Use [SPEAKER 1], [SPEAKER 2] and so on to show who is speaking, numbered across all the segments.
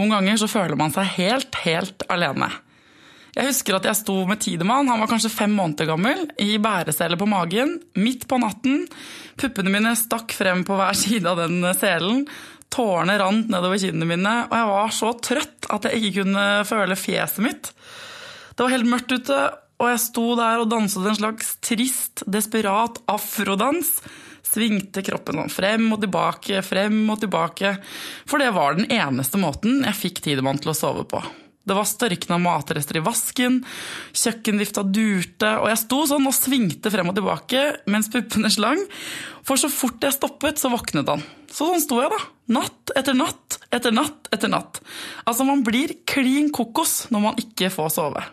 [SPEAKER 1] noen ganger så føler man seg helt, helt alene. Jeg husker at jeg sto med Tidemann, han var kanskje fem måneder gammel, i bæresele på magen, midt på natten. Puppene mine stakk frem på hver side av den selen. Tårene rant nedover kinnene mine, og jeg var så trøtt at jeg ikke kunne føle fjeset mitt. Det var helt mørkt ute, og jeg sto der og danset en slags trist, desperat afrodans. Svingte kroppen sånn frem og tilbake, frem og tilbake. For det var den eneste måten jeg fikk Tidemann til å sove på. Det var størkna matrester i vasken, kjøkkenvifta durte, og jeg sto sånn og svingte frem og tilbake mens puppene slang. For så fort jeg stoppet, så våknet han. Så sånn sto jeg, da. Natt etter natt etter natt etter natt. Altså, man blir klin kokos når man ikke får sove.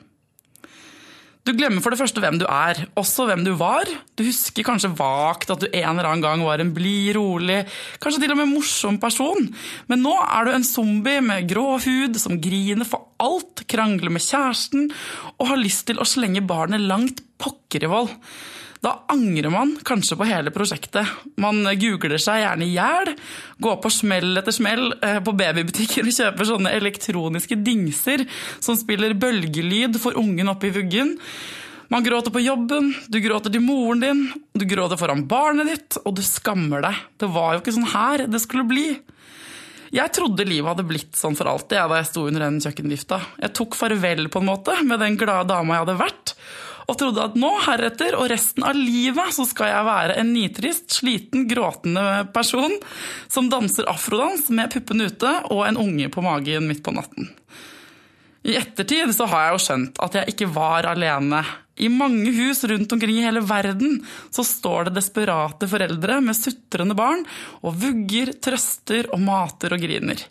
[SPEAKER 1] Du glemmer for det første hvem du er, også hvem du var. Du husker kanskje vagt at du en eller annen gang var en blid, rolig, kanskje til og med morsom person. Men nå er du en zombie med grå hud som griner for alt, krangler med kjæresten og har lyst til å slenge barnet langt pokker i vold. Da angrer man kanskje på hele prosjektet. Man googler seg gjerne i hjel, går på smell etter smell eh, på babybutikker og kjøper sånne elektroniske dingser som spiller bølgelyd for ungen oppe i vuggen. Man gråter på jobben, du gråter til moren din, du gråter foran barnet ditt, og du skammer deg. Det var jo ikke sånn her det skulle bli. Jeg trodde livet hadde blitt sånn for alltid da jeg sto under den kjøkkenvifta. Jeg tok farvel på en måte med den glade dama jeg hadde vært, og trodde at nå, heretter og resten av livet, så skal jeg være en nitrist, sliten, gråtende person som danser afrodans med puppene ute og en unge på magen midt på natten. I ettertid så har jeg jo skjønt at jeg ikke var alene. I mange hus rundt omkring i hele verden så står det desperate foreldre med sutrende barn og vugger, trøster og mater og griner.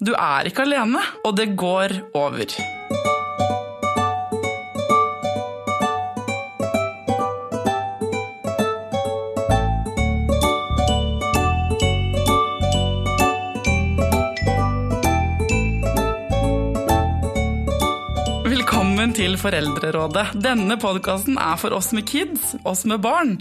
[SPEAKER 1] Du er ikke alene, og det går over. Til Foreldrerådet. Denne podkasten er for oss med kids, oss med barn.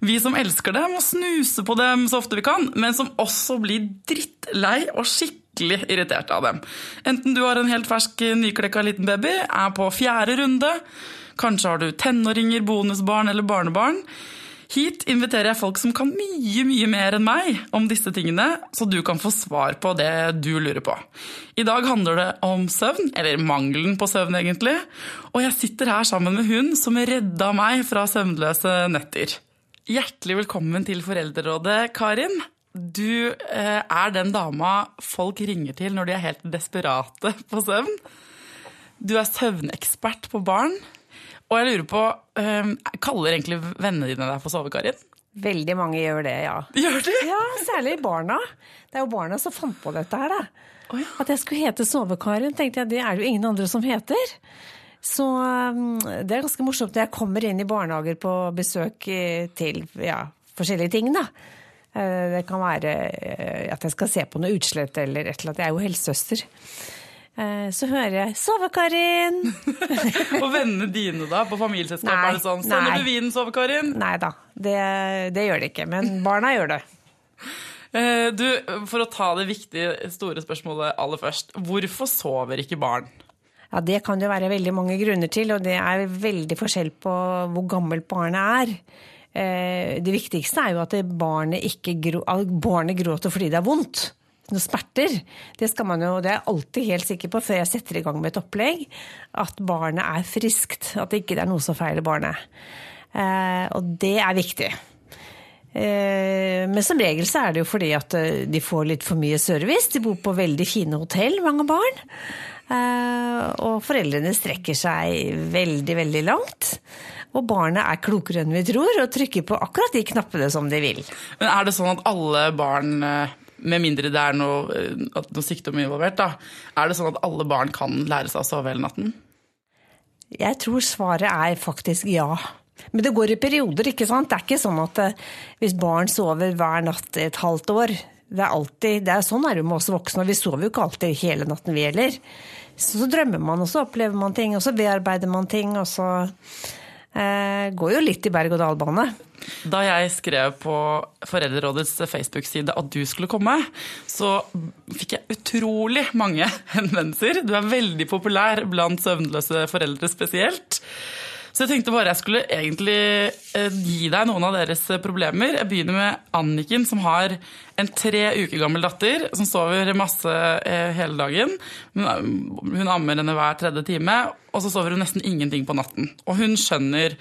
[SPEAKER 1] Vi som elsker dem og snuser på dem så ofte vi kan, men som også blir drittlei og skikkelig irritert av dem. Enten du har en helt fersk, nyklekka liten baby, er på fjerde runde, kanskje har du tenåringer, bonusbarn eller barnebarn. Hit inviterer jeg folk som kan mye, mye mer enn meg om disse tingene, så du kan få svar på det du lurer på. I dag handler det om søvn, eller mangelen på søvn egentlig, og jeg sitter her sammen med hun som redda meg fra søvnløse netter. Hjertelig velkommen til Foreldrerådet, Karin. Du eh, er den dama folk ringer til når de er helt desperate på søvn. Du er søvnekspert på barn. Og jeg lurer på, um, Kaller egentlig vennene dine deg for sovekarien?
[SPEAKER 2] Veldig mange gjør det, ja.
[SPEAKER 1] Gjør de?
[SPEAKER 2] Ja, Særlig barna. Det er jo barna som fant på dette her, da.
[SPEAKER 1] Oh, ja.
[SPEAKER 2] At jeg skulle hete Sovekarin, tenkte jeg det er det jo ingen andre som heter. Så um, det er ganske morsomt når jeg kommer inn i barnehager på besøk til ja, forskjellige ting, da. Det kan være at jeg skal se på noe utslett eller et eller annet. Jeg er jo helsesøster. Så hører jeg 'Sove-Karin'.
[SPEAKER 1] og vennene dine, da? På familieselskap, er det sånn 'Sender du vinen, Sove-Karin'?
[SPEAKER 2] Nei da, det, det, gjør det ikke. Men barna gjør det.
[SPEAKER 1] Du, For å ta det viktige, store spørsmålet aller først. Hvorfor sover ikke barn?
[SPEAKER 2] Ja, Det kan det være veldig mange grunner til, og det er veldig forskjell på hvor gammelt barnet er. Det viktigste er jo at barnet ikke grå, barnet gråter fordi det er vondt noe smerter. Det skal man jo, det er jeg alltid helt sikker på før jeg setter i gang med et opplegg. At barnet er friskt. At det ikke er noe som feiler barnet. Eh, og det er viktig. Eh, men som regel så er det jo fordi at de får litt for mye service. De bor på veldig fine hotell, mange barn. Eh, og foreldrene strekker seg veldig, veldig langt. Og barnet er klokere enn vi tror, og trykker på akkurat de knappene som de vil.
[SPEAKER 1] Men er det sånn at alle barn med mindre det er noe, noe sykdom involvert, da. Er det sånn at alle barn kan lære seg å sove hele natten?
[SPEAKER 2] Jeg tror svaret er faktisk ja. Men det går i perioder, ikke sant. Det er ikke sånn at hvis barn sover hver natt et halvt år det er alltid, det er Sånn er det jo med oss voksne, vi sover jo ikke alltid hele natten, vi heller. Så, så drømmer man, og så opplever man ting, og så bearbeider man ting, og så Eh, går jo litt i berg-og-dal-bane.
[SPEAKER 1] Da jeg skrev på Foreldrerådets Facebook-side at du skulle komme, så fikk jeg utrolig mange henvendelser. Du er veldig populær blant søvnløse foreldre spesielt. Så jeg tenkte bare jeg skulle egentlig eh, gi deg noen av deres problemer. Jeg begynner med Anniken, som har en tre uker gammel datter som sover masse eh, hele dagen. Hun ammer henne hver tredje time, og så sover hun nesten ingenting på natten. Og hun skjønner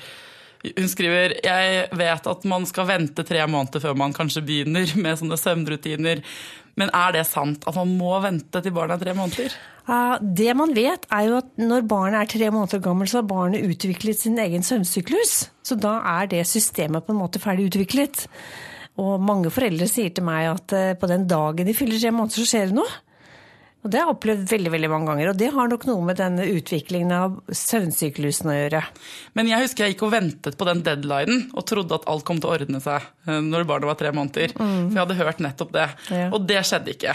[SPEAKER 1] hun skriver jeg vet at man skal vente tre måneder før man kanskje begynner med sånne søvnrutiner. Men er det sant at man må vente til barnet er tre måneder?
[SPEAKER 2] Det man vet, er jo at når barnet er tre måneder gammelt, så har barnet utviklet sin egen søvnsyklus. Så da er det systemet på en måte ferdig utviklet. Og mange foreldre sier til meg at eh, på den dagen de fyller tre måneder, så skjer det noe. Og Det har jeg opplevd veldig veldig mange ganger, og det har nok noe med denne utviklingen av søvnsyklusen å gjøre.
[SPEAKER 1] Men jeg husker jeg gikk og ventet på den deadlinen og trodde at alt kom til å ordne seg eh, når barnet var tre måneder. Mm. For jeg hadde hørt nettopp det. Ja. Og det skjedde ikke.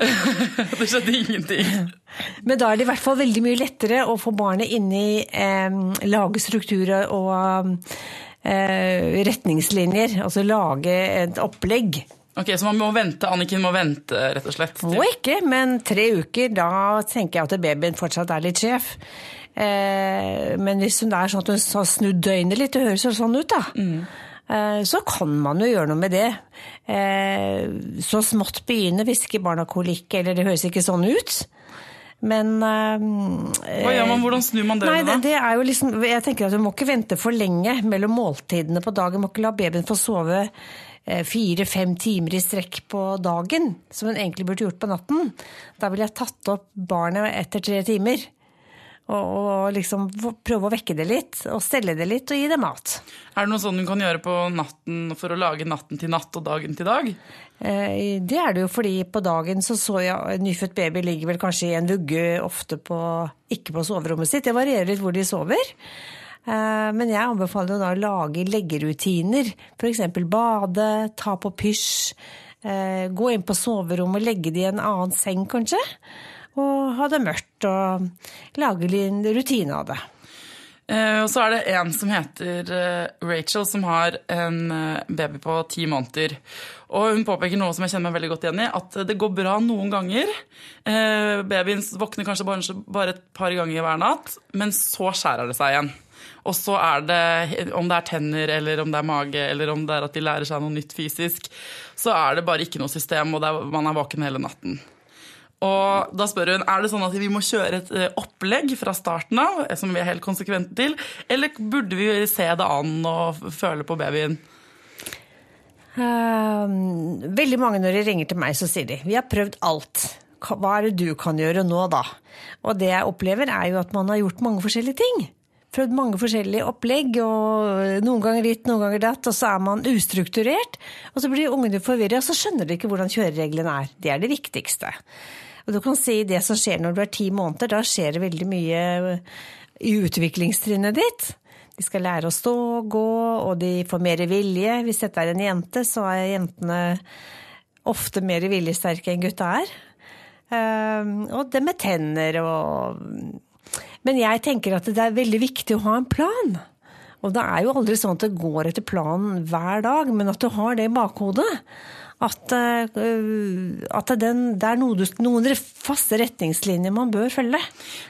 [SPEAKER 1] det skjedde ingenting.
[SPEAKER 2] Men da er det i hvert fall veldig mye lettere å få barnet inn i eh, lage strukturer og eh, retningslinjer. Altså lage et opplegg
[SPEAKER 1] Ok, Så man må vente, Anniken må vente, rett og slett?
[SPEAKER 2] Må ikke, men tre uker, da tenker jeg at babyen fortsatt er litt sjef. Eh, men hvis hun er sånn at hun har snudd døgnet litt, det høres jo sånn ut, da. Mm. Eh, så kan man jo gjøre noe med det. Eh, så smått begynne hvis ikke barna har kolikk, eller det høres ikke sånn ut. Men
[SPEAKER 1] Hva gjør man, Hvordan snur man det?
[SPEAKER 2] Nei, det, det er jo liksom, jeg tenker at Du må ikke vente for lenge mellom måltidene på dagen. Du må ikke la babyen få sove Eh, fire-fem timer i strekk på dagen, som hun egentlig burde gjort på natten. Da ville jeg tatt opp barnet etter tre timer. Og, og liksom prøve å vekke det litt, og stelle det litt og gi det mat.
[SPEAKER 1] Er det noe sånn hun kan gjøre på natten for å lage natten til natt og dagen til dag?
[SPEAKER 2] Eh, det er det jo fordi på dagen så så jeg nyfødt baby ligger vel kanskje i en vugge, ofte på, ikke på soverommet sitt. Det varierer litt hvor de sover. Eh, men jeg anbefaler jo da å lage leggerutiner. F.eks. bade, ta på pysj, eh, gå inn på soverommet, legge det i en annen seng kanskje. Og ha det mørkt og lage en rutine av det.
[SPEAKER 1] Eh, og så er det en som heter Rachel, som har en baby på ti måneder. Og hun påpeker noe som jeg kjenner meg veldig godt igjen i, at det går bra noen ganger. Babyen våkner kanskje bare et par ganger hver natt, men så skjærer det seg igjen. Og så er det, om det er tenner eller om det er mage eller om det er at de lærer seg noe nytt fysisk, så er det bare ikke noe system, og er, man er våken hele natten. Og da spør hun er det sånn at vi må kjøre et eh, opplegg fra starten av, som vi er helt konsekvente til, eller burde vi se det an og føle på babyen?
[SPEAKER 2] Um, veldig mange når de ringer til meg, så sier de vi har prøvd alt. Hva er det du kan gjøre nå, da? Og det jeg opplever, er jo at man har gjort mange forskjellige ting prøvd mange forskjellige opplegg, og noen ganger litt, noen ganger datt, og så er man ustrukturert. Og så blir ungene forvirra, og så skjønner de ikke hvordan kjørereglene er. Det er det viktigste. Og du kan si det som skjer når du er ti måneder, da skjer det veldig mye i utviklingstrinnet ditt. De skal lære å stå og gå, og de får mer vilje. Hvis dette er en jente, så er jentene ofte mer viljesterke enn gutta er. Ehm, og det med tenner og men jeg tenker at det er veldig viktig å ha en plan. Og det er jo aldri sånn at det går etter planen hver dag, men at du har det i bakhodet. At, uh, at den, det er noe, noen faste retningslinjer man bør følge.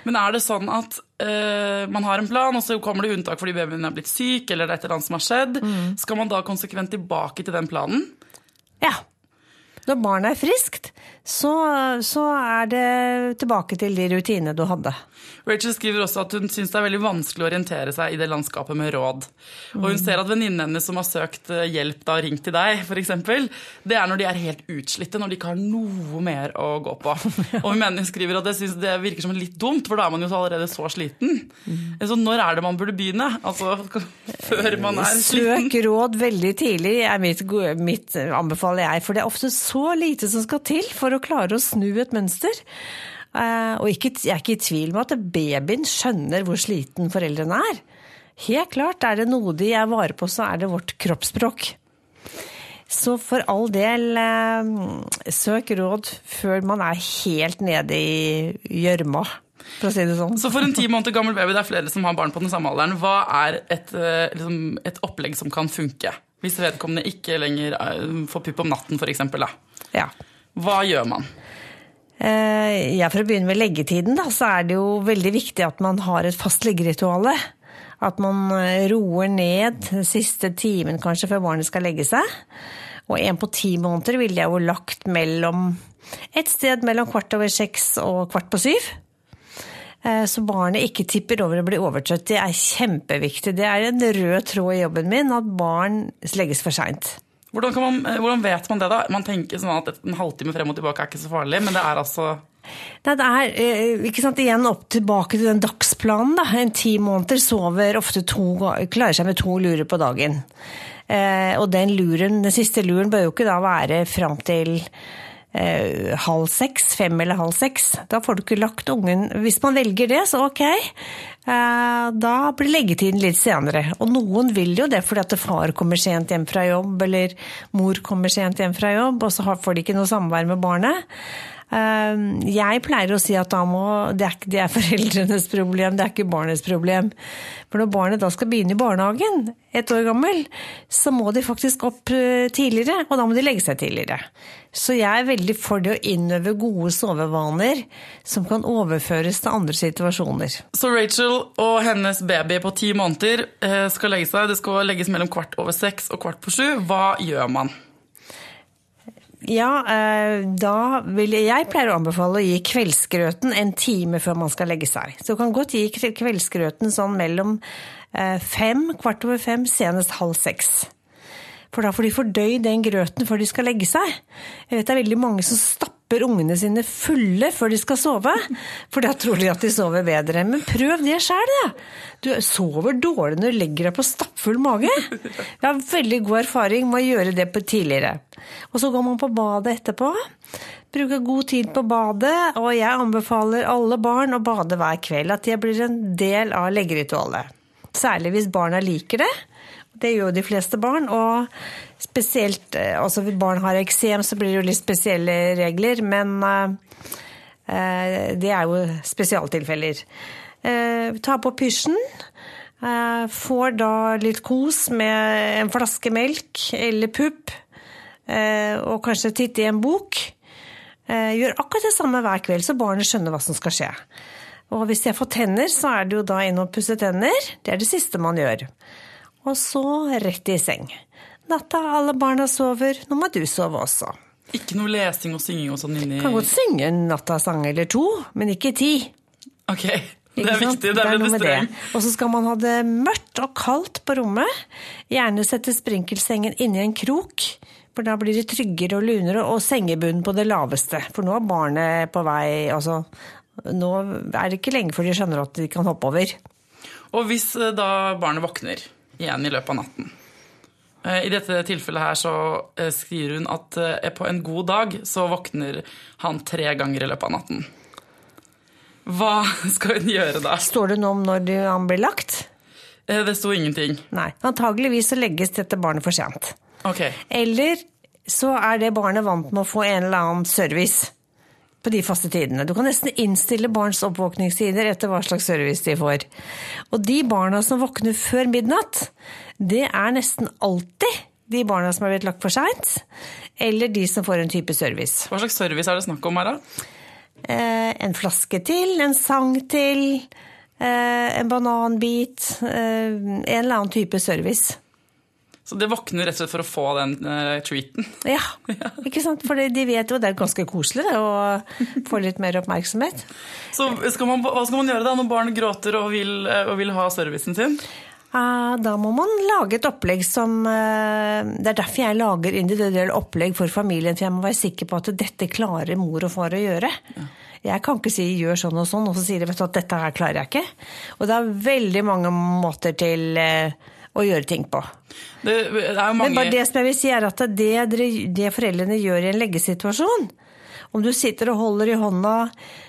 [SPEAKER 1] Men er det sånn at uh, man har en plan, og så kommer det unntak fordi babyen er blitt syk, eller det er et eller annet som har skjedd. Mm. Skal man da konsekvent tilbake til den planen?
[SPEAKER 2] Ja. Når barnet er friskt, så, så er det tilbake til de rutinene du hadde.
[SPEAKER 1] Rachel skriver også at hun syns det er veldig vanskelig å orientere seg i det landskapet med råd. Og hun ser at venninnene hennes som har søkt eh, hjelp da ringt til deg, f.eks., det er når de er helt utslitte, når de ikke har noe mer å gå på. Og hun mener hun skriver at det, synes det virker som litt dumt, for da er man jo allerede så sliten. Så når er det man burde begynne? Altså før man er sliten?
[SPEAKER 2] Søk råd veldig tidlig, er mitt, mitt anbefaler jeg. For det er ofte så lite som skal til for å klare å snu et mønster. Eh, og ikke, jeg er ikke i tvil med at babyen skjønner hvor sliten foreldrene er. Helt klart, er det noe de er vare på, så er det vårt kroppsspråk. Så for all del, eh, søk råd før man er helt nede i gjørma. for å si det sånn.
[SPEAKER 1] Så for en ti måneder gammel baby, det er flere som har barn på den samme alderen, hva er et, eh, liksom, et opplegg som kan funke? Hvis vedkommende ikke lenger får pupp om natten, f.eks.
[SPEAKER 2] Ja.
[SPEAKER 1] Hva gjør man?
[SPEAKER 2] Eh, ja, For å begynne med leggetiden, da, så er det jo veldig viktig at man har et fast leggerituale. At man eh, roer ned den siste timen kanskje før barnet skal legge seg. Og en på ti måneder ville jeg jo lagt mellom et sted mellom kvart over seks og kvart på syv. Eh, Så barnet ikke tipper over og blir overtrøtt. Det er kjempeviktig. Det er en rød tråd i jobben min at barn legges for seint.
[SPEAKER 1] Hvordan, man, eh, hvordan vet man det, da? Man tenker sånn at en halvtime frem og tilbake er ikke så farlig, men det er altså
[SPEAKER 2] Nei, det er eh, ikke sant, igjen opp tilbake til den dagsplanen. Da. En ti måneder sover ofte to, klarer seg med to lurer på dagen. Eh, og den luren, den siste luren bør jo ikke da være fram til eh, halv seks, fem eller halv seks. Da får du ikke lagt ungen Hvis man velger det, så ok. Eh, da blir leggetiden litt senere. Og noen vil jo det fordi at far kommer sent hjem fra jobb, eller mor kommer sent hjem fra jobb, og så får de ikke noe samvær med barnet. Eh, Jeg pleier å si at må, det, er, det er foreldrenes problem, det er ikke barnets problem. For når barnet da skal begynne i barnehagen, ett år gammel, så må de faktisk opp eh, tidligere, og da må de legge seg tidligere. Så jeg er veldig for det å innøve gode sovevaner som kan overføres til andre situasjoner.
[SPEAKER 1] Så Rachel og hennes baby på ti måneder eh, skal legge seg. Det skal legges mellom kvart over seks og kvart på sju. Hva gjør man?
[SPEAKER 2] Ja, eh, da vil jeg, jeg pleier å anbefale å gi kveldsgrøten en time før man skal legge seg. Så du kan godt gi kve- kveldsgrøten sånn mellom eh, fem, kvart over fem, senest halv seks. For da får de fordøyd den grøten før de skal legge seg. Jeg vet det er veldig mange som stapper ungene sine fulle før de skal sove. For da tror de at de sover bedre. Men prøv det sjøl, da. Du sover dårlig når du legger deg på stappfull mage. Jeg har veldig god erfaring med å gjøre det på tidligere. Og så går man på badet etterpå. Bruker god tid på badet, og jeg anbefaler alle barn å bade hver kveld. At det blir en del av leggeritualet. Særlig hvis barna liker det. Det gjør de fleste barn, og spesielt eh, altså hvis barn har eksem, så blir det jo litt spesielle regler, men eh, det er jo spesialtilfeller. Eh, ta på pysjen. Eh, får da litt kos med en flaske melk eller pupp, eh, og kanskje titte i en bok. Eh, gjør akkurat det samme hver kveld, så barnet skjønner hva som skal skje. Og hvis jeg får tenner, så er det jo da inn og pusse tenner. Det er det siste man gjør. Og så rett i seng. Natta, alle barna sover, nå må du sove også.
[SPEAKER 1] Ikke noe lesing og synging og sånn inni
[SPEAKER 2] Kan godt synge en nattasang eller to, men ikke ti.
[SPEAKER 1] Ok, det er viktig. Det er
[SPEAKER 2] med
[SPEAKER 1] streng.
[SPEAKER 2] Og så skal man ha det mørkt og kaldt på rommet. Gjerne sette sprinkelsengen inni en krok, for da blir det tryggere og lunere, og sengebunnen på det laveste. For nå er barnet på vei Altså, nå er det ikke lenge før de skjønner at de kan hoppe over.
[SPEAKER 1] Og hvis eh, da barnet våkner igjen i løpet av natten I dette tilfellet her så eh, skriver hun at eh, på en god dag så våkner han tre ganger i løpet av natten. Hva skal hun gjøre da?
[SPEAKER 2] Står det noe om når han blir lagt?
[SPEAKER 1] Eh, Det sto ingenting.
[SPEAKER 2] Nei. Antageligvis så legges dette barnet for sent.
[SPEAKER 1] Ok.
[SPEAKER 2] Eller så er det barnet vant med å få en eller annen service på de faste tidene. Du kan nesten innstille barns oppvåkningstider etter hva slags service de får. Og de barna som våkner før midnatt, det er nesten alltid de barna som har blitt lagt for seint, eller de som får en type service.
[SPEAKER 1] Hva slags service er det snakk om her, da?
[SPEAKER 2] Eh, en flaske til, en sang til, eh, en bananbit, eh, en eller annen type service.
[SPEAKER 1] Så det våkner rett og slett for å få den uh, treaten.
[SPEAKER 2] Ja, ikke sant? For de vet jo det er ganske koselig det, å få litt mer oppmerksomhet.
[SPEAKER 1] Så skal man, hva skal man gjøre da når barn gråter og vil, eh, og vil ha servicen sin?
[SPEAKER 2] Eh, Da må man lage et opplegg som eh, Det er derfor jeg lager individuelle opplegg for familien, for jeg må være sikker på at dette klarer mor og far å gjøre. Jeg kan ikke si 'gjør sånn og sånn', og så sier de vet du, at dette her klarer jeg ikke. Og det er veldig mange måter til eh, å gjøre ting på.
[SPEAKER 1] Det, det jo
[SPEAKER 2] Men bare det som jeg vil si er at det, det foreldrene gjør i en leggesituasjon Om du sitter og holder i hånda,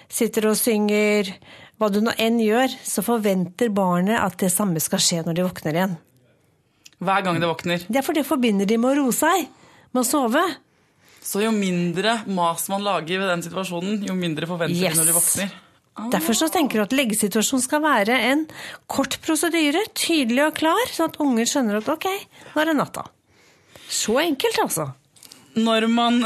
[SPEAKER 2] sitter og synger, hva du nå enn gjør, så forventer barnet at det samme skal skje når de våkner igjen.
[SPEAKER 1] Hver gang de våkner.
[SPEAKER 2] Det er for det forbinder de med å roe seg, med å sove.
[SPEAKER 1] Så jo mindre mas man lager ved den situasjonen, jo mindre forventer
[SPEAKER 2] Yes.
[SPEAKER 1] de når de våkner.
[SPEAKER 2] Derfor så tenker du at leggesituasjonen skal være en kort prosedyre, tydelig og klar, sånn at unger skjønner at ok, nå er det natta. Så enkelt, altså.
[SPEAKER 1] Når man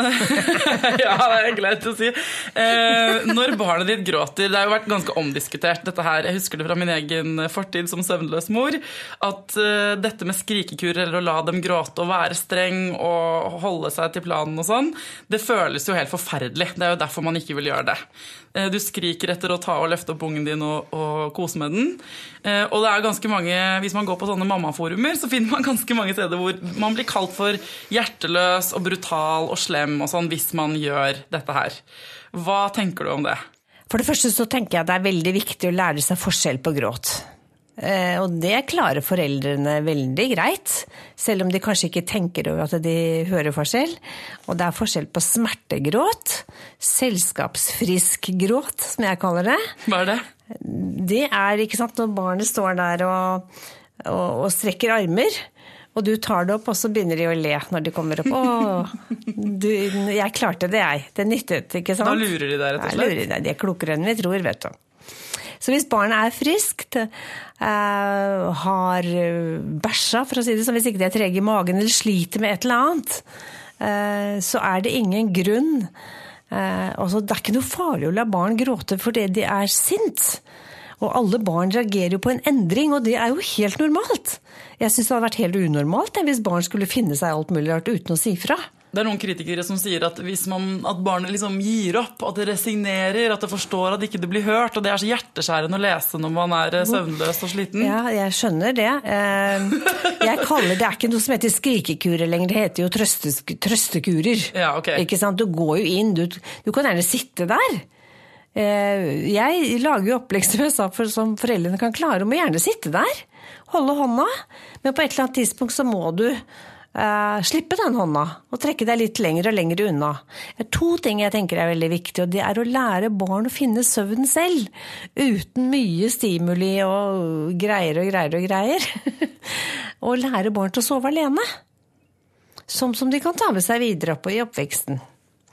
[SPEAKER 1] Ja, det er greit å si. Eh, når barnet ditt gråter Det har jo vært ganske omdiskutert, dette her. Jeg husker det fra min egen fortid som søvnløs mor. At eh, dette med skrikekur eller å la dem gråte og være streng og holde seg til planen og sånn, det føles jo helt forferdelig. Det er jo derfor man ikke vil gjøre det. Eh, du skriker etter å ta og løfte opp ungen din og, og kose med den. Eh, og det er ganske mange, hvis man går på sånne mammaforumer, så finner man ganske mange steder hvor man blir kalt for hjerteløs og brutal og slem og sånn hvis man gjør dette her. Hva tenker du om det?
[SPEAKER 2] For det første så tenker jeg det er veldig viktig å lære seg forskjell på gråt. Eh, og det klarer foreldrene veldig greit, selv om de kanskje ikke tenker over at de hører forskjell. Og det er forskjell på smertegråt, selskapsfrisk gråt, som jeg kaller det.
[SPEAKER 1] Hva er det?
[SPEAKER 2] Det er ikke sant, når barnet står der og, og, og strekker armer. Og du tar det opp, og så begynner de å le når de kommer opp. 'Å, du, jeg klarte det, jeg. Det nyttet', ikke sant?
[SPEAKER 1] Da lurer de deg, rett og slett?
[SPEAKER 2] lurer de. De er klokere enn vi tror, vet du. Så hvis barnet er friskt, eh, har bæsja, for å si det sånn, hvis ikke de er trege i magen eller sliter med et eller annet, eh, så er det ingen grunn eh, Det er ikke noe farlig å la barn gråte fordi de er sint. Og alle barn reagerer jo på en endring, og det er jo helt normalt. Jeg syns det hadde vært helt unormalt hvis barn skulle finne seg alt mulig rart uten å si fra.
[SPEAKER 1] Det er noen kritikere som sier at hvis man, at barnet liksom gir opp, at det resignerer, at det forstår at ikke det blir hørt, og det er så hjerteskjærende å lese når man er eh, søvnløs og sliten.
[SPEAKER 2] Ja, jeg skjønner det. Eh, Jeg kaller Det er ikke noe som heter skrikekurer lenger, det heter jo trøstekurer.
[SPEAKER 1] Ja, ok.
[SPEAKER 2] Ikke sant? Du går jo inn, du, du kan gjerne sitte der. Eh, Jeg lager jo opplegg som sa, for, som foreldrene kan klare, om å gjerne sitte der. Holde hånda. Men på et eller annet tidspunkt så må du eh, slippe den hånda og trekke deg litt lenger og lenger unna. Det er to ting jeg tenker er veldig viktig, og det er å lære barn å finne søvnen selv. Uten mye stimuli og greier og greier og greier. og lære barn til å sove alene. Som, som de kan ta med seg videre opp i oppveksten.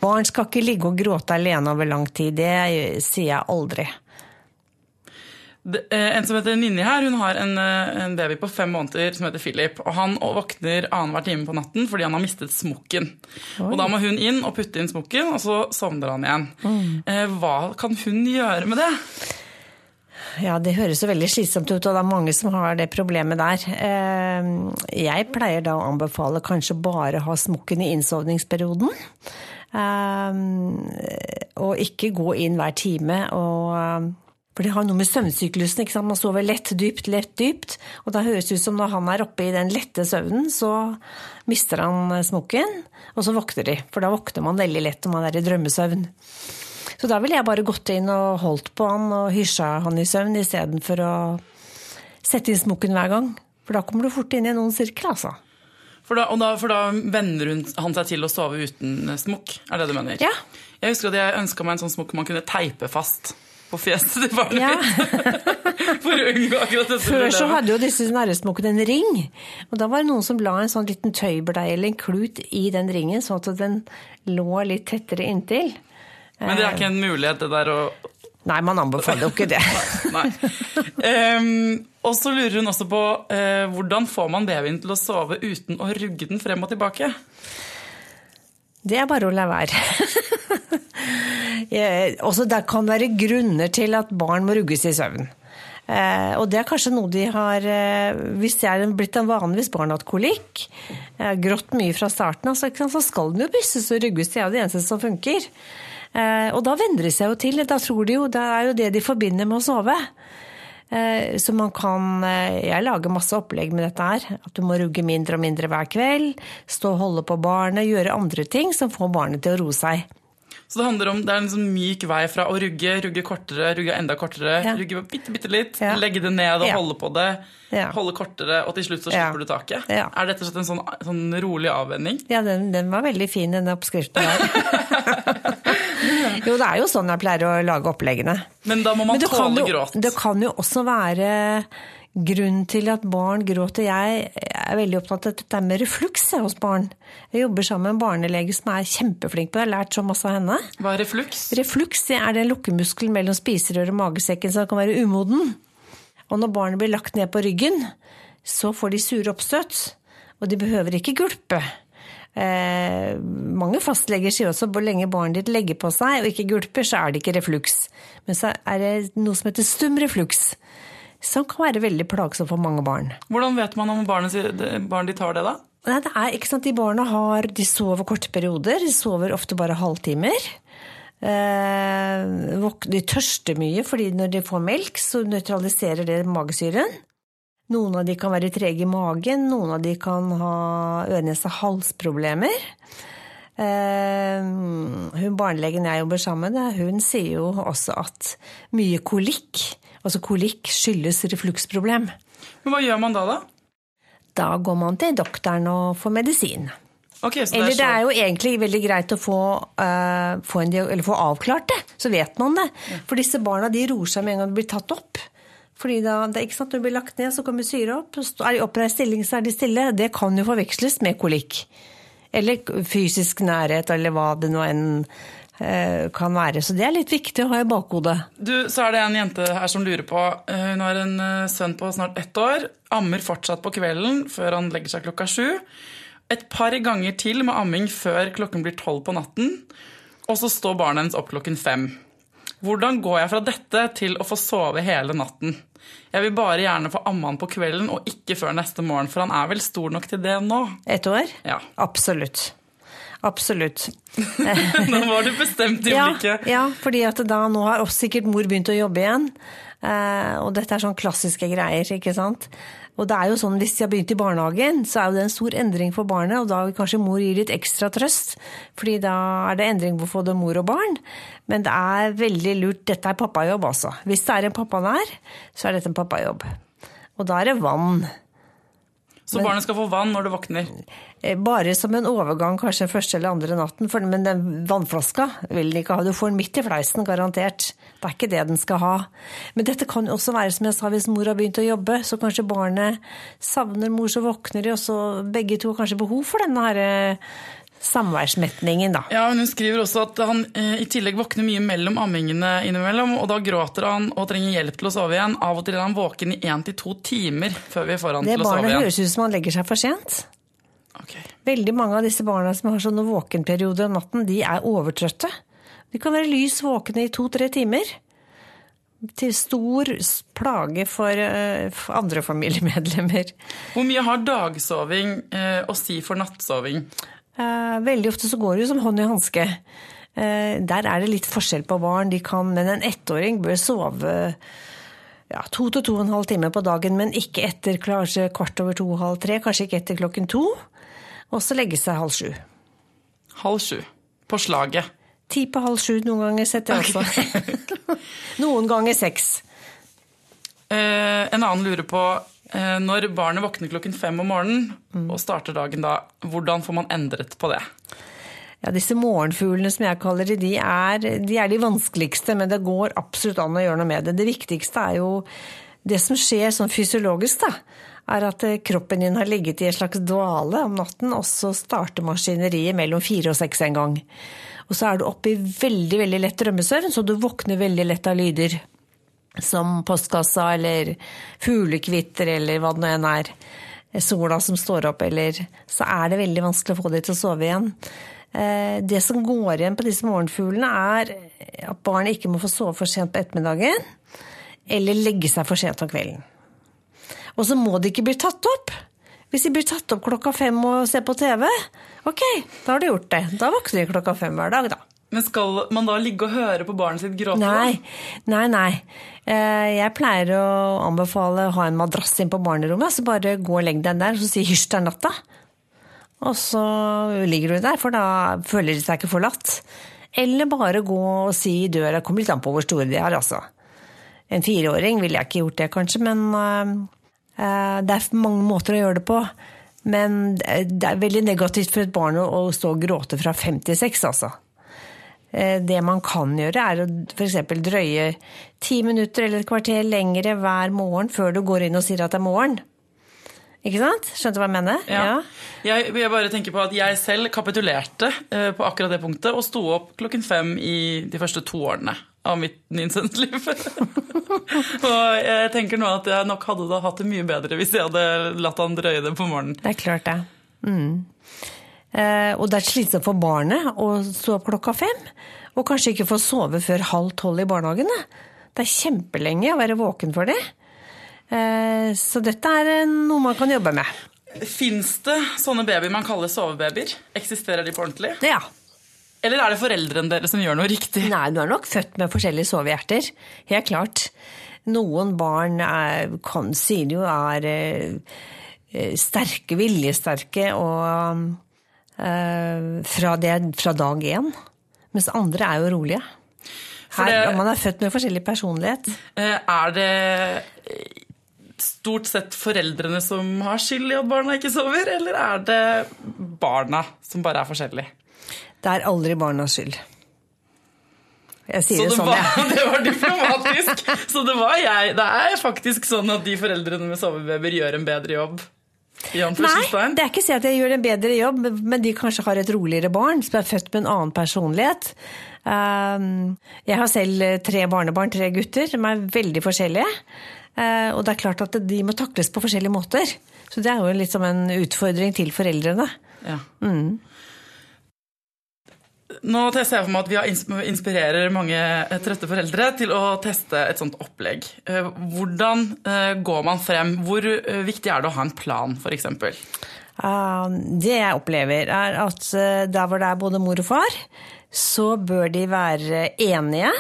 [SPEAKER 2] Barn skal ikke ligge og gråte alene over lang tid. Det sier jeg aldri.
[SPEAKER 1] Eh, En som heter Ninni her, hun har en, eh, en baby på fem måneder som heter Philip. Og han våkner annenhver time på natten fordi han har mistet smokken. Og da må hun inn og putte inn smokken, og så sovner han igjen. Mm. Hva kan hun gjøre med det?
[SPEAKER 2] Ja, det høres jo veldig slitsomt ut, og det er mange som har det problemet der. Eh, Jeg pleier da å anbefale kanskje bare å ha smokken i innsovningsperioden. Eh, Og ikke gå inn hver time og For det har noe med søvnsyklusen, ikke sant. Man sover lett, dypt, lett, dypt. Og da høres det ut som når han er oppe i den lette søvnen, så mister han smokken, og så våkner de. For da våkner man veldig lett når man er i drømmesøvn. Så da ville jeg bare gått inn og holdt på han og hysja han i søvn istedenfor å sette inn smokken hver gang. For da kommer du fort inn i noen sirkel, altså.
[SPEAKER 1] For da, og da, for da venner hun, han seg til å sove uten eh, smokk? Er det du mener?
[SPEAKER 2] Ja.
[SPEAKER 1] Jeg husker at jeg ønska meg en sånn smokk man kunne teipe fast på fjeset til barnet
[SPEAKER 2] Ja.
[SPEAKER 1] mitt. For å unngå akkurat dette
[SPEAKER 2] Før så hadde jo disse næresmokkene en ring. Og da var det noen som la en sånn liten tøybleie eller en klut i den ringen, sånn at den lå litt tettere inntil.
[SPEAKER 1] Men det er ikke en mulighet, det der å
[SPEAKER 2] Nei, man anbefaler jo ikke det.
[SPEAKER 1] Nei. Um, og så lurer hun også på uh, hvordan får man babyen til å sove uten å rugge den frem og tilbake?
[SPEAKER 2] Det er bare å la være. Også det kan være grunner til at barn må rugges i søvn. Eh, og det er kanskje noe de har eh, Hvis det er blitt en vane hvis barnet har hatt kolikk, eh, grått mye fra starten av, så, så skal den jo bysses og rugges. Det er det eneste som funker. Eh, og da venner de seg jo til. Da tror de jo det er jo det de forbinder med å sove. Eh, Så man kan eh, Jeg lager masse opplegg med dette her. At du må rugge mindre og mindre hver kveld. Stå og holde på barnet. Gjøre andre ting som får barnet til å roe seg.
[SPEAKER 1] Så det handler om, det er en sånn myk vei fra å rugge, rugge kortere, rugge enda kortere,
[SPEAKER 2] Ja.
[SPEAKER 1] rugge bitte, bitte litt,
[SPEAKER 2] Ja.
[SPEAKER 1] legge det ned og
[SPEAKER 2] Ja.
[SPEAKER 1] holde på det,
[SPEAKER 2] Ja.
[SPEAKER 1] holde kortere, og til slutt så slipper du taket. Er det rett og slett en sånn, sånn rolig avvenning?
[SPEAKER 2] Ja, den, den var veldig fin, den oppskriften der. jo, det er jo sånn jeg pleier å lage oppleggene.
[SPEAKER 1] Men da må man tåle gråt.
[SPEAKER 2] det kan jo også være Grunnen til at barn gråter Jeg er veldig opptatt av dette med refluks hos barn. Jeg jobber sammen med en barnelege som er kjempeflink på det. Jeg har lært så masse av henne.
[SPEAKER 1] Hva er refluks?
[SPEAKER 2] Refluks er den lukkemuskelen mellom spiserøret og magesekken som kan være umoden. Og når barnet blir lagt ned på ryggen, så får de sure oppstøt. Og de behøver ikke gulpe. Eh, mange fastleger sier også hvor lenge barnet ditt legger på seg og ikke gulper, så er det ikke refluks. Men så er det noe som heter stum refluks som kan være veldig plagsomt for mange barn.
[SPEAKER 1] Hvordan vet man om barnet, barnet ditt har det, da?
[SPEAKER 2] Nei, det er ikke sant, De barna har, de sover korte perioder. De sover ofte bare halvtimer. Eh, de tørster mye, fordi når de får melk, så nøytraliserer det magesyren. Noen av de kan være trege i magen, noen av de kan ha øre-nese-hals-problemer. Eh, hun Barnelegen jeg jobber sammen med, hun sier jo også at mye kolikk Altså kolikk skyldes refluksproblem.
[SPEAKER 1] Men hva gjør man da, da?
[SPEAKER 2] Da går man til doktoren og får medisin.
[SPEAKER 1] Okay, det
[SPEAKER 2] eller
[SPEAKER 1] er
[SPEAKER 2] det er jo egentlig veldig greit å få, uh, få, en, få avklart det, så vet man det. For disse barna de roer seg med en gang de blir tatt opp. Fordi da, det ikke sant, Når de blir lagt ned, så kommer syre opp. Er de oppreist stilling, så er de stille. Det kan jo forveksles med kolikk. Eller fysisk nærhet, eller hva det nå enn Eh, kan være. Så det er litt viktig å ha i bakhodet.
[SPEAKER 1] Du, Så er det en jente her som lurer på eh, Hun har en eh, sønn på snart ett år. Ammer fortsatt på kvelden før han legger seg klokka sju. Et par ganger til med amming før klokken blir tolv på natten. Og så står barnet hennes opp klokken fem. Hvordan går jeg fra dette til å få sove hele natten? Jeg vil bare gjerne få amme han på kvelden og ikke før neste morgen, for han er vel stor nok til det nå?
[SPEAKER 2] Et år?
[SPEAKER 1] Ja.
[SPEAKER 2] Absolutt. Absolutt.
[SPEAKER 1] nå var du bestemt i blikket.
[SPEAKER 2] Ja, ja, fordi at da nå har også sikkert mor begynt å jobbe igjen. Eh, og dette er sånn klassiske greier, ikke sant. Og det er jo sånn, Hvis de har begynt i barnehagen, så er jo det en stor endring for barnet. Og da vil kanskje mor gi litt ekstra trøst, fordi da er det endring på både mor og barn. Men det er veldig lurt. Dette er pappajobb, altså. Hvis det er en pappa der, så er dette en pappajobb. Og da er det vann.
[SPEAKER 1] Så men, barnet skal få vann når det våkner?
[SPEAKER 2] Eh, bare som en overgang, kanskje første eller andre natten. For, men den vannflaska vil den ikke ha. Du får den midt i fleisen, garantert. Det er ikke det den skal ha. Men dette kan også være, som jeg sa, hvis mor har begynt å jobbe, så kanskje barnet savner mor, så våkner de, og så begge to har kanskje behov for denne her eh, samværsmetningen, da.
[SPEAKER 1] Ja, men Hun skriver også at han eh, i tillegg våkner mye mellom ammingene innimellom. Og da gråter han og trenger hjelp til å sove igjen. Av og til er han våken i én til to timer før vi får han
[SPEAKER 2] det
[SPEAKER 1] til å sove igjen.
[SPEAKER 2] Det barnet høres ut som han legger seg for sent.
[SPEAKER 1] Okay.
[SPEAKER 2] Veldig mange av disse barna som har sånne våkenperioder om natten, de er overtrøtte. De kan være lys våkne i to-tre timer. Til stor plage for, uh, for andre familiemedlemmer.
[SPEAKER 1] Hvor mye har dagsoving eh, å si for nattsoving?
[SPEAKER 2] Eh, veldig ofte så går det jo som hånd i hanske. Eh, der er det litt forskjell på barn. De kan, men en ettåring bør sove ja, to til to og en halv time på dagen, men ikke etter kanskje kvart over to, halv tre, kanskje ikke etter klokken to. Og så legge seg halv sju.
[SPEAKER 1] Halv sju. På slaget.
[SPEAKER 2] Ti på halv sju noen ganger setter jeg også. noen ganger seks.
[SPEAKER 1] Eh, en annen lurer på når barnet våkner klokken fem om morgenen mm. og starter dagen da, hvordan får man endret på det?
[SPEAKER 2] Ja, Disse morgenfuglene som jeg kaller det, de er, de er de vanskeligste, men det går absolutt an å gjøre noe med det. Det viktigste er jo det som skjer sånn fysiologisk, da, er at eh, kroppen din har ligget i en slags dvale om natten, og så starter maskineriet mellom fire og seks en gang. Og så er du oppe i veldig, veldig lett drømmesøvn, så du våkner veldig lett av lyder som postkassa eller fuglekvitter eller hva det nå er, sola som står opp, eller Så er det veldig vanskelig å få dem til å sove igjen. Eh, det som går igjen på disse morgenfuglene, er at barnet ikke må få sove for sent på ettermiddagen, eller legge seg for sent om kvelden. Og så må de ikke bli tatt opp. Hvis de blir tatt opp klokka fem og ser på TV, ok, da har de gjort det. Da våkner de klokka fem hver dag, da.
[SPEAKER 1] Men skal man da ligge og høre på barnet sitt gråte?
[SPEAKER 2] Nei, nei. nei. Eh, jeg pleier å anbefale å ha en madrass inn på barnerommet. Så bare gå og legg deg der, og så si 'hysj, det er natta'. Og så ligger du der, for da føler de seg ikke forlatt. Eller bare gå og si i døra. Kommer litt an på hvor store de er, altså. En fireåring ville jeg ikke gjort det, kanskje, men uh, det er mange måter å gjøre det på. Men det er veldig negativt for et barn å stå og gråte fra fem til seks, altså. Eh, Det man kan gjøre, er å f.eks. drøye ti minutter eller et kvarter lengre hver morgen før du går inn og sier at det er morgen. Ikke sant? Skjønte du hva jeg mener?
[SPEAKER 1] Ja. Jeg, jeg bare tenker på at jeg selv kapitulerte eh, på akkurat det punktet og sto opp klokken fem i de første to årene av mitt Ninsens-liv. og jeg tenker nå at jeg nok hadde da hatt det mye bedre hvis jeg hadde latt han drøye det på morgenen.
[SPEAKER 2] Det er klart det. Mm. Eh, og det er slitsomt for barnet å stå opp klokka fem, og kanskje ikke få sove før halv tolv i barnehagene. Det er kjempelenge å være våken for det. Eh, så dette er eh, noe man kan jobbe med.
[SPEAKER 1] Fins det sånne babyer man kaller sovebabyer? Eksisterer de på ordentlig?
[SPEAKER 2] Ja.
[SPEAKER 1] Eller er det foreldrene deres som gjør noe riktig?
[SPEAKER 2] Nei, du er nok født med forskjellige sovehjerter. Helt klart. Noen barn er, kan, sier jo er sterke, viljesterke og fra, det, fra dag én. Mens andre er jo rolige. Her,
[SPEAKER 1] det-
[SPEAKER 2] Man er født med forskjellig personlighet.
[SPEAKER 1] Eh, Er det eh, stort sett foreldrene som har skyld i at barna ikke sover, eller er det barna som bare er forskjellige?
[SPEAKER 2] Det er aldri barnas skyld. Jeg sier
[SPEAKER 1] Så
[SPEAKER 2] det
[SPEAKER 1] det
[SPEAKER 2] sånn,
[SPEAKER 1] var,
[SPEAKER 2] jeg.
[SPEAKER 1] det var diplomatisk. Så det var jeg. Det er faktisk sånn at de foreldrene med sovebabyer gjør en bedre jobb.
[SPEAKER 2] Nei, det er ikke å si at jeg gjør en bedre jobb, men de kanskje har et roligere barn som er født med en annen personlighet. Um, Jeg har selv tre barnebarn, tre gutter, som er veldig forskjellige. Uh, Og det er klart at de må takles på forskjellige måter. Så det er jo litt som en utfordring til foreldrene.
[SPEAKER 1] Ja. Nå tester jeg for meg at vi inspirerer mange eh, trøtte foreldre til å teste et sånt opplegg. Eh, Hvordan eh, går man frem? Hvor viktig er det å ha en plan, f.eks.?
[SPEAKER 2] Uh, Det jeg opplever, er at der hvor det er både mor og far, så bør de være enige.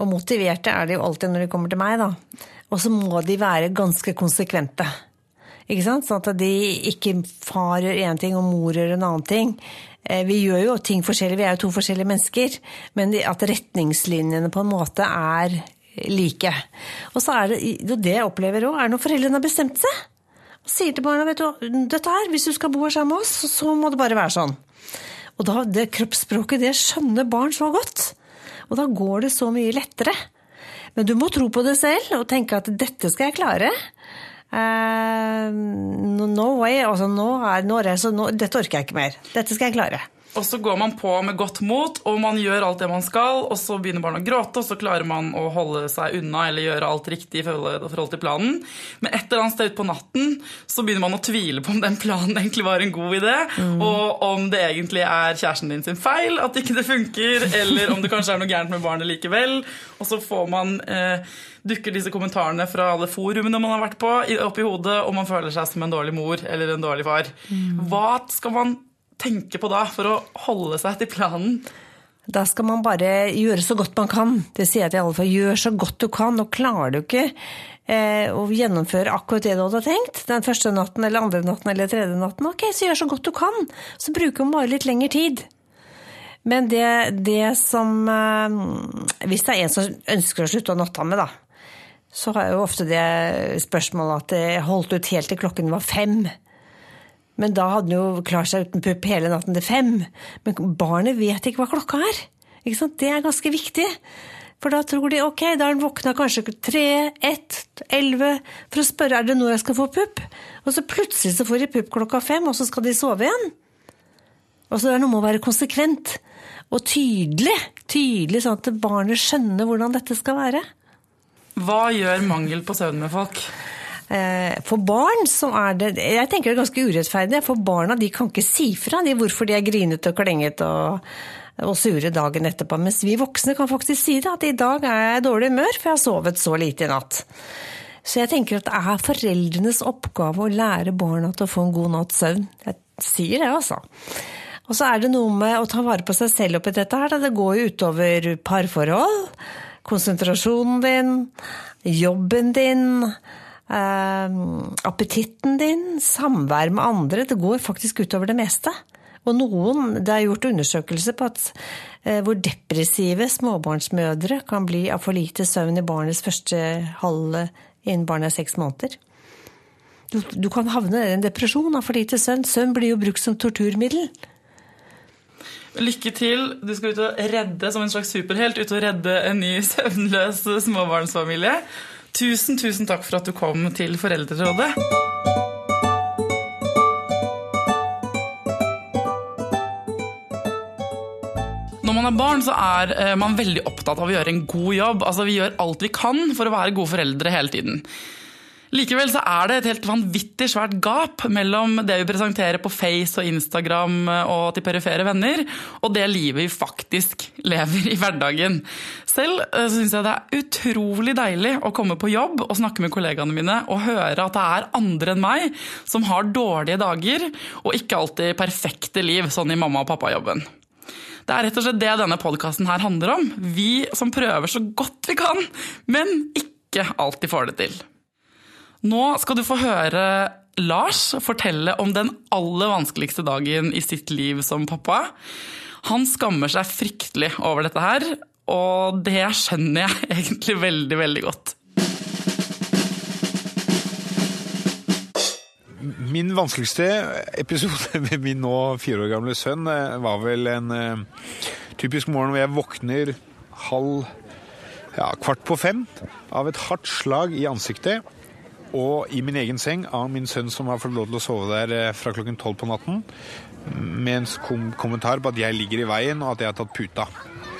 [SPEAKER 2] Og motiverte er de jo alltid når de kommer til meg, da. Og så må de være ganske konsekvente. Ikke sant? Sånn at de ikke far gjør én ting og mor gjør en annen ting. Eh, Vi gjør jo ting forskjellig, vi er jo to forskjellige mennesker. Men at retningslinjene på en måte er like. Og så er det og det jeg opplever òg, er når foreldrene har bestemt seg. Og sier til barna vet du, dette her, hvis du skal bo her sammen med oss, så- må det bare være sånn. Og da, det kroppsspråket, det skjønner barn så godt. Og da går det så mye lettere. Men du må tro på det selv og tenke at dette skal jeg klare. Eh, no, no way. Altså, nå er, nå er jeg så, nå, dette orker jeg ikke mer. Dette skal jeg klare.
[SPEAKER 1] Og så går man på med godt mot, og man gjør alt det man skal, og så begynner barna å gråte, og så klarer man å holde seg unna eller gjøre alt riktig i forhold, til planen. Men et eller annet sted utpå natten så begynner man å tvile på om den planen egentlig var en god idé, og om det egentlig er kjæresten din sin feil at ikke det funker, eller om det kanskje er noe gærent med barnet likevel. Og så får man eh, dukker disse kommentarene fra alle forumene man har vært på, opp i hodet, og man føler seg som en dårlig mor eller en dårlig far. Hva skal man tenke på da for å holde seg til planen?
[SPEAKER 2] Da skal man bare gjøre så godt man kan. Det sier jeg til alle, for gjør så godt du kan. Og klarer du ikke eh, å gjennomføre akkurat det du hadde tenkt, den første natten eller andre natten eller tredje natten, ok, så gjør så godt du kan. Så bruker man bare litt lengre tid. Men det, det som eh, Hvis det er en som ønsker å slutte å natta med, da, så har jeg jo ofte det spørsmålet at det holdt ut helt til klokken var fem. Men da hadde den jo klart seg uten pupp hele natten til fem. Men barnet vet ikke hva klokka er. Ikke sant? Det er ganske viktig. For da tror de ok, da har den våkna kanskje tre, ett, elleve, for å spørre er det nå jeg skal få pupp. Og så plutselig så får de pupp klokka fem, og så skal de sove igjen. Og så det er noe med å være konsekvent og tydelig. Tydelig sånn at barnet skjønner hvordan dette skal være.
[SPEAKER 1] Hva gjør mangel på søvn med folk?
[SPEAKER 2] Eh, For barn så er det Jeg tenker det er ganske urettferdig. For barna de kan ikke si fra de hvorfor de er grinete og klengete og, og sure dagen etterpå. Mens vi voksne kan faktisk si det, at i dag er jeg i dårlig humør, for jeg har sovet så lite i natt. Så jeg tenker at det er foreldrenes oppgave å lære barna til å få en god natts søvn. Jeg sier det, altså. Og så er det noe med å ta vare på seg selv oppi dette her. Det går jo utover parforhold, konsentrasjonen din, jobben din, eh, appetitten din, samvær med andre. Det går faktisk utover det meste. Og noen, det er gjort undersøkelser på at eh, hvor depressive småbarnsmødre kan bli av for lite søvn i barnets første halve innen barnet er seks måneder. Du, du kan havne i en depresjon av for lite søvn. Søvn blir jo brukt som torturmiddel.
[SPEAKER 1] Lykke til. Du skal ut og redde som en slags superhelt, ut og redde en ny søvnløs småbarnsfamilie. Tusen, tusen takk for at du kom til Foreldrerådet. Når man er barn, så er eh, man veldig opptatt av å gjøre en god jobb. Altså, Vi gjør alt vi kan for å være gode foreldre hele tiden. Likevel så er det et helt vanvittig svært gap mellom det vi presenterer på Face og Instagram og til perifere venner, og det livet vi faktisk lever i hverdagen. Selv eh, syns jeg det er utrolig deilig å komme på jobb og snakke med kollegaene mine og høre at det er andre enn meg som har dårlige dager og ikke alltid perfekte liv, sånn i mamma- og pappajobben. Det er rett og slett det denne podkasten her handler om. Vi som prøver så godt vi kan, men ikke alltid får det til. Nå skal du få høre Lars fortelle om den aller vanskeligste dagen i sitt liv som pappa. Han skammer seg fryktelig over dette her, og det skjønner jeg egentlig veldig, veldig godt.
[SPEAKER 3] Min vanskeligste episode med min nå fire år gamle sønn eh, var vel en uh, typisk morgen hvor jeg våkner halv ja, kvart på fem av et hardt slag i ansiktet. Og i min egen seng av min sønn som har fått lov til å sove der uh, fra klokken tolv på natten. Med en kom kommentar på at jeg ligger i veien og at jeg har tatt puta.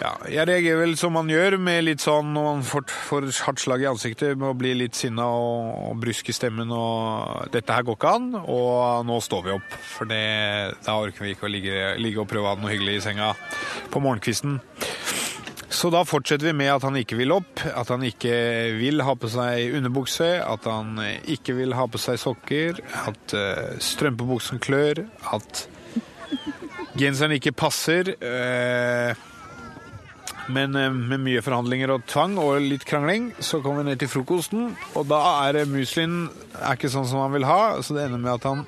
[SPEAKER 3] Ja, jeg reagerer vel som man gjør, med litt sånn når man får, får hardt slag i ansiktet, med å bli litt sinna og, og brysk i stemmen og 'Dette her går ikke an', og nå står vi opp. For det, da orker vi ikke å ligge, ligge og prøve å ha det noe hyggelig i senga på morgenkvisten. Så da fortsetter vi med at han ikke vil opp, at han ikke vil ha på seg underbukse, at han ikke vil ha på seg sokker, at uh, strømpebuksen klør, at genseren ikke passer. Uh, men uh, med mye forhandlinger og tvang og litt krangling, så kommer vi ned til frokosten. Og da er muslien er ikke sånn som han vil ha, så det ender med at han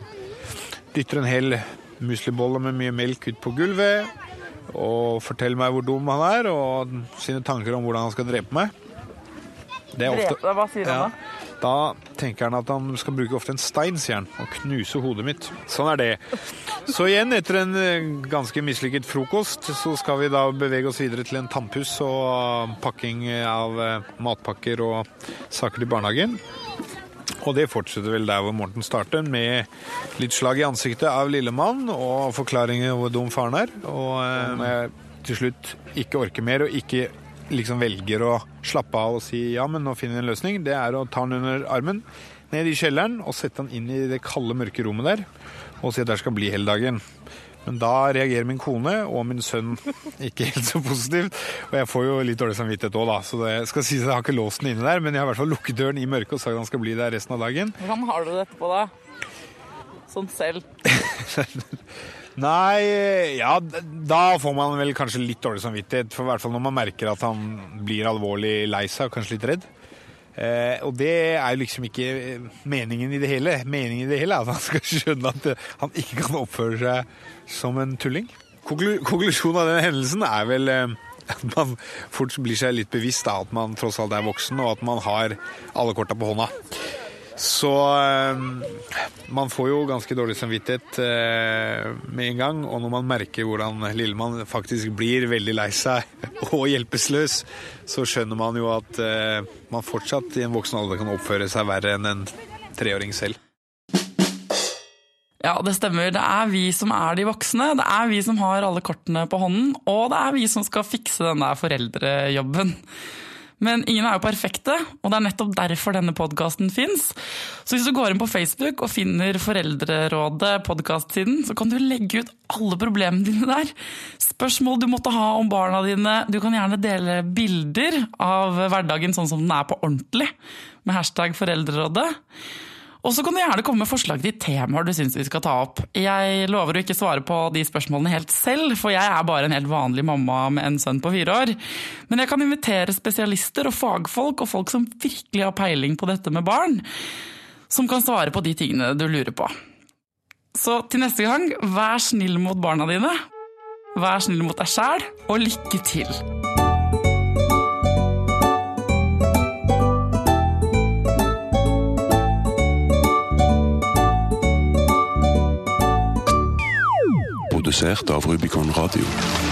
[SPEAKER 3] dytter en hel muslibolle med mye melk ut på gulvet og forteller meg hvor dum han er, og sine tanker om hvordan han skal drepe meg.
[SPEAKER 1] Det er ofte, drepe? Hva sier han da?
[SPEAKER 3] Da tenker han at han skal bruke ofte en stein, sier han, og knuse hodet mitt. Sånn er det. Så igjen, etter en ganske mislykket frokost, så skal vi da bevege oss videre til en tannpuss og pakking av matpakker og saker til barnehagen. Og det fortsetter vel der hvor Morten starter, med litt slag i ansiktet av lillemann og forklaringer om hvor dum faren er. Og eh, når jeg til slutt ikke orker mer og ikke liksom velger å slappe av og si ja, men nå finner vi en løsning, det er å ta han under armen, ned i kjelleren og sette han inn i det kalde, mørke rommet der og si at der skal bli hele dagen. Men da reagerer min kone og min sønn ikke helt så positivt. Og jeg får jo litt dårlig samvittighet òg, da. Så det skal sies at jeg har ikke låst den inne der, men jeg har i hvert fall lukket døren i mørket og sagt at han skal bli der resten av dagen.
[SPEAKER 1] Hvordan har du det etterpå, da? Sånn selv?
[SPEAKER 3] Nei, ja Da får man vel kanskje litt dårlig samvittighet. For i hvert fall når man merker at han blir alvorlig lei seg og kanskje litt redd. Eh, og det er jo liksom ikke meningen i det hele. Meningen i det hele er at han skal skjønne at han ikke kan oppføre seg som en tulling. Konklusjonen av den hendelsen er vel eh, at man fort blir seg litt bevisst da, at man tross alt er voksen, og at man har alle korta på hånda. Så eh, man får jo ganske dårlig samvittighet eh, med en gang. Og når man merker hvordan Lillemann faktisk blir veldig lei seg og hjelpeløs, så skjønner man jo at eh, man fortsatt i en voksen alder kan oppføre seg verre enn en treåring selv.
[SPEAKER 1] Ja, det stemmer. Det er vi som er de voksne. Det er vi som har alle kortene på hånden. Og det er vi som skal fikse den der foreldrejobben. Men ingen er jo perfekte, og det er nettopp derfor denne podkasten fins. Så hvis du går inn på Facebook og finner Foreldrerådet podkastsiden, så kan du legge ut alle problemene dine der. Spørsmål du måtte ha om barna dine. Du kan gjerne dele bilder av hverdagen sånn som den er på ordentlig, med hashtag Foreldrerådet. Og så kan du gjerne komme med forslag til temaer du syns vi skal ta opp. Jeg lover å ikke svare på de spørsmålene helt selv, for jeg er bare en helt vanlig mamma med en sønn på fire år. Men jeg kan invitere spesialister og fagfolk og folk som virkelig har peiling på dette med barn, som kan svare på de tingene du lurer på. Så til neste gang, vær snill mot barna dine. Vær snill mot deg sjæl, og lykke til!
[SPEAKER 4] de over auf Rubicon Radio.